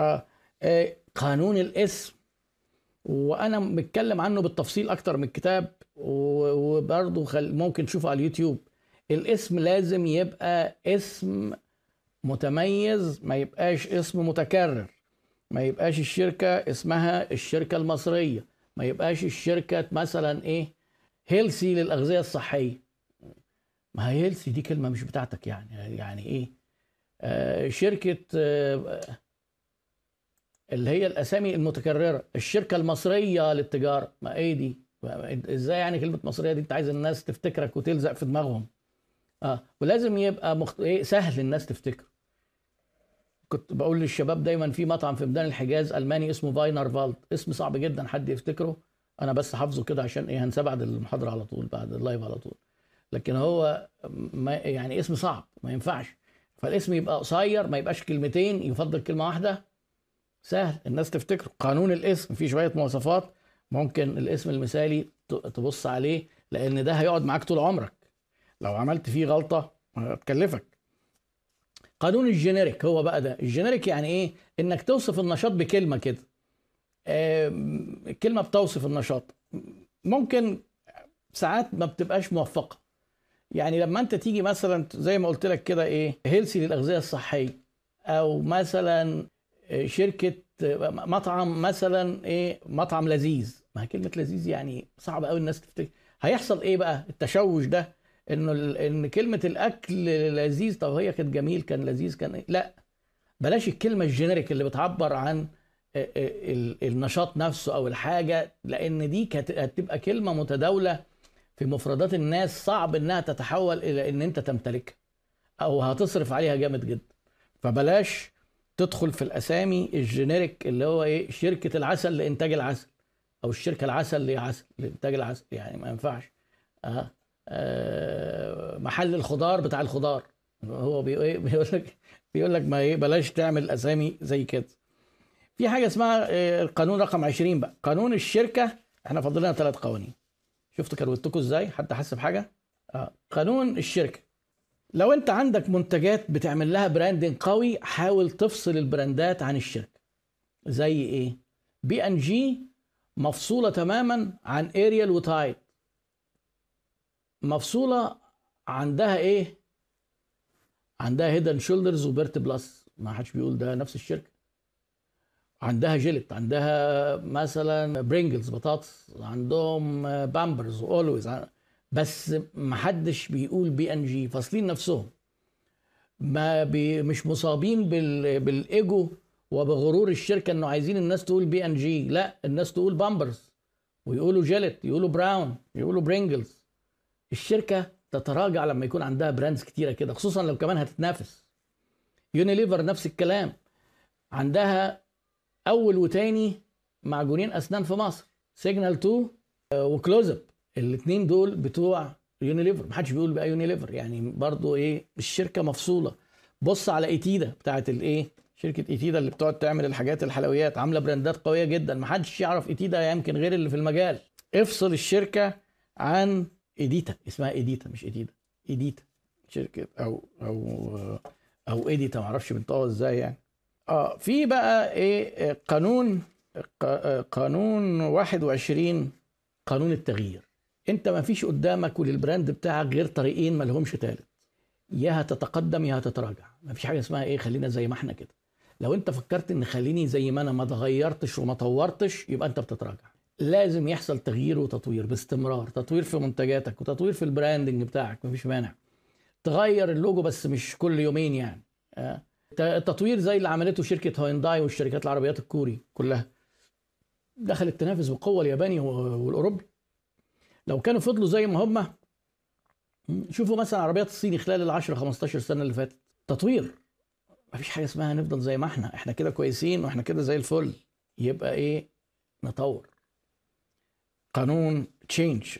آه. آه قانون الاسم. وأنا متكلم عنه بالتفصيل أكتر من الكتاب وبرضه خل... ممكن تشوفه على اليوتيوب. الاسم لازم يبقى اسم متميز ما يبقاش اسم متكرر. ما يبقاش الشركة اسمها الشركة المصرية. ما يبقاش الشركة مثلا إيه healthy للأغذية الصحية. ما هي healthy دي كلمة مش بتاعتك يعني. يعني إيه؟ آه شركة آه اللي هي الأسامي المتكررة الشركة المصرية للتجارة. ما إيه دي؟ إزاي يعني كلمة مصرية دي؟ أنت عايز الناس تفتكرك وتلزق في دماغهم. آه ولازم يبقى مخت... إيه سهل الناس تفتكره. كنت بقول للشباب دايما في مطعم في ميدان الحجاز ألماني اسمه Wienerwald اسم صعب جدا حد يفتكره. أنا بس حافظه كده عشان إيه هنساه بعد المحاضرة على طول بعد ال live على طول. لكن هو ما يعني اسم صعب ما ينفعش. فالاسم يبقى قصير ما يبقاش كلمتين يفضل كلمة واحدة. سهل. الناس تفتكره. قانون الاسم فيه شوية مواصفات ممكن الاسم المثالي تبص عليه لأن ده هيقعد معاك طول عمرك. لو عملت فيه غلطة هتكلفك. قانون ال generic هو بقى ده. ال generic يعني إيه؟ إنك توصف النشاط بكلمة كده. الكلمة بتوصف النشاط. ممكن ساعات ما بتبقاش موفقة. يعني لما أنت تيجي مثلا زي ما قلت لك كده إيه healthy للأغذية الصحية أو مثلا شركة مطعم مثلا إيه مطعم لذيذ. ما كلمة لذيذ يعني صعب قوي الناس تفتكر. هيحصل إيه بقى؟ التشوش ده إنه إن كلمة الأكل لذيذ طب هي كانت جميل كان لذيذ كان إيه؟ لأ. بلاش الكلمة ال generic اللي بتعبر عن ال- ال- النشاط نفسه أو الحاجة لأن دي هتبقى كلمة متداولة في مفردات الناس صعب إنها تتحول إلى إن أنت تمتلكها أو هتصرف عليها جامد جدا. فبلاش تدخل في الأسامي ال generic اللي هو إيه شركة العسل لإنتاج العسل أو الشركة العسل لعسل لإنتاج العسل يعني ما ينفعش. آه. آه محل الخضار بتاع الخضار. هو بي- إيه؟ بيقول لك بيقول لك ما إيه بلاش تعمل أسامي زي كده. في حاجة اسمها آه، القانون رقم 20 بقى. قانون الشركة إحنا فاضل لنا ثلاث قوانين. شفتوا كروتكم إزاي؟ حد حس بحاجة؟ آه قانون الشركة. لو انت عندك منتجات بتعمل لها branding قوي حاول تفصل البراندات عن الشركة. زي إيه؟ بي ان جي مفصولة تماما عن اريال وتايد مفصولة عندها إيه؟ عندها Head & Shoulders وبيرت بلس ما حدش بيقول ده نفس الشركة. عندها جيلت عندها مثلا برينجلز بطاطس عندهم بامبرز اولويز بس ما حدش بيقول بي ان جي فاصلين نفسهم. ما بي مش مصابين بال بالإيجو وبغرور الشركة إنه عايزين الناس تقول بي ان جي لا الناس تقول بامبرز ويقولوا جيلت يقولوا براون يقولوا برينجلز الشركة تتراجع لما يكون عندها brands كتيرة كده خصوصا لو كمان هتتنافس. يونيليفر نفس الكلام. عندها أول وتاني معجونين أسنان في مصر. سيجنال 2 وكلوز اب الاثنين دول بتوع يونيليفر محدش بيقول بقى يونيليفر يعني برضو إيه الشركة مفصولة. بص على إيتيدا بتاعت الايه شركة إيتيدا اللي بتقعد تعمل الحاجات الحلويات عاملة براندات قوية جدا. محدش يعرف إيتيدا يمكن غير اللي في المجال. افصل الشركة عن إيديتا. اسمها إيديتا مش ايديدا إيديتا شركة أو أو أو إيديتا معرفش بنطقها إزاي يعني. آه في بقى إيه قانون قانون 21 قانون التغيير. انت ما فيش قدامك ولل brand بتاعك غير طريقين ما لهمش تالت. يا هتتقدم يا هتتراجع ما فيش حاجة اسمها إيه خلينا زي ما إحنا كده. لو أنت فكرت إن خليني زي ما أنا ما اتغيرتش وما طورتش يبقى أنت بتتراجع. لازم يحصل تغيير وتطوير باستمرار تطوير في منتجاتك وتطوير في ال branding بتاعك مفيش مانع. تغير اللوجو بس مش كل يومين يعني. آه. التطوير زي اللي عملته شركة هوينداي والشركات العربيات الكوري كلها. دخلت تنافس بقوه الياباني والأوروبي. لو كانوا فضلوا زي ما هم شوفوا مثلا عربيات الصيني خلال ال 10 15 سنة اللي فاتت. تطوير. مفيش حاجة اسمها نفضل زي ما إحنا. إحنا كده كويسين وإحنا كده زي الفل. يبقى إيه؟ نطور. قانون change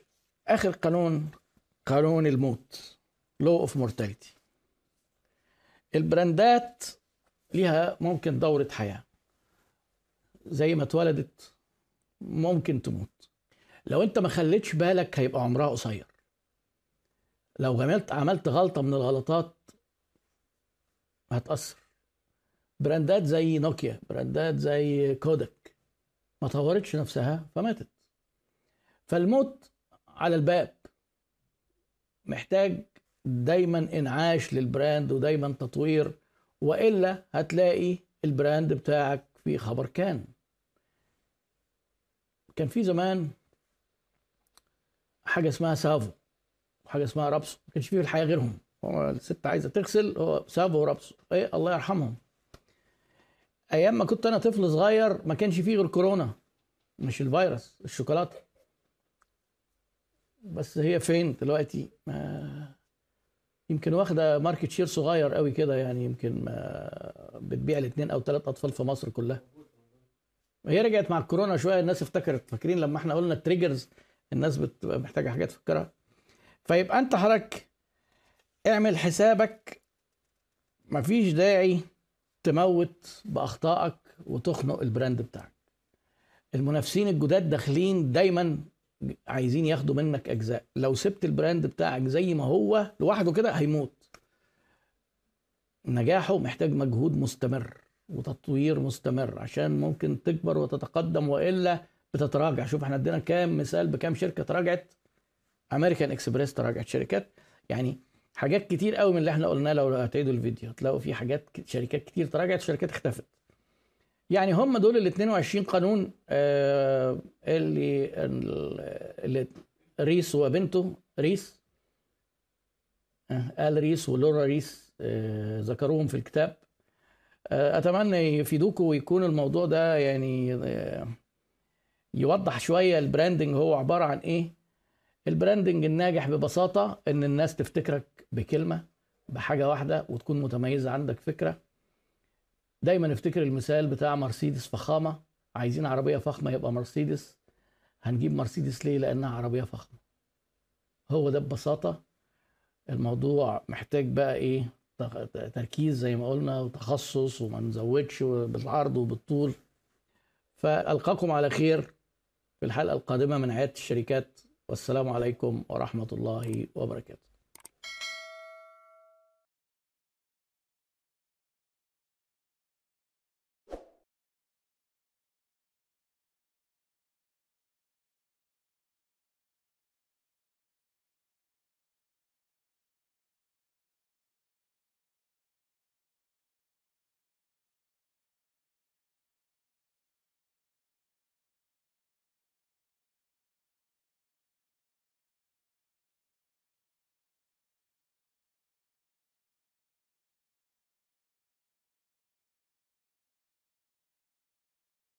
آخر قانون قانون الموت. law of mortality البراندات ليها ممكن دورة حياة. زي ما اتولدت ممكن تموت. لو انت ما خليتش بالك هيبقى عمرها قصير. لو عملت عملت غلطة من الغلطات هتأثر. براندات زي نوكيا براندات زي كودك ما طورتش نفسها فماتت. فالموت على الباب محتاج دايما إنعاش لل brand ودايما تطوير وإلا هتلاقي ال brand بتاعك في خبر كان. كان في زمان حاجة اسمها سافو وحاجه اسمها رابسو ما كانش فيه في الحياة غيرهم. هو الست عايزة تغسل هو سافو ورابسو. إيه؟ الله يرحمهم. أيام ما كنت أنا طفل صغير ما كانش فيه غير كورونا مش الفيروس الشوكولاتة. بس هي فين دلوقتي؟ ما يمكن واخدة market share صغير قوي كده يعني يمكن ما بتبيع لاثنين أو ثلاث أطفال في مصر كلها. هي رجعت مع الكورونا شوية الناس افتكرت. فاكرين لما إحنا قلنا ال triggers الناس بتبقى محتاجة حاجات تفكرها فيبقى انت حضرتك اعمل حسابك مفيش داعي تموت بأخطائك وتخنق ال brand بتاعك. المنافسين الجداد داخلين دايما عايزين ياخدوا منك أجزاء. لو سبت ال brand بتاعك زي ما هو لوحده كده هيموت. نجاحه محتاج مجهود مستمر وتطوير مستمر عشان ممكن تكبر وتتقدم وإلا بتتراجع. شوف إحنا ادينا كام مثال بكام شركة تراجعت. امريكان اكسبريس تراجعت شركات. يعني حاجات كتير قوي من اللي إحنا قلناه لو هتعيدوا الفيديو. هتلاقوا في حاجات شركات كتير تراجعت شركات اختفت. يعني هم دول ال 22 قانون آه اللي اللي ريس وبنته ريس آه آل ريس ولورا ريس آه ذكروهم في الكتاب. أتمنى يفيدوكم ويكون الموضوع ده يعني يوضح شوية ال branding هو عبارة عن إيه؟ ال branding الناجح ببساطة إن الناس تفتكرك بكلمة بحاجة واحدة وتكون متميزة عندك فكرة. دايما افتكر المثال بتاع مرسيدس فخامة. عايزين عربية فخمة يبقى مرسيدس. هنجيب مرسيدس ليه؟ لأنها عربية فخمة. هو ده ببساطة. الموضوع محتاج بقى إيه؟ تركيز زي ما قلنا وتخصص وما نزودش بالعرض وبالطول. فألقاكم على خير. في الحلقة القادمة من عيادة الشركات والسلام عليكم ورحمة الله وبركاته.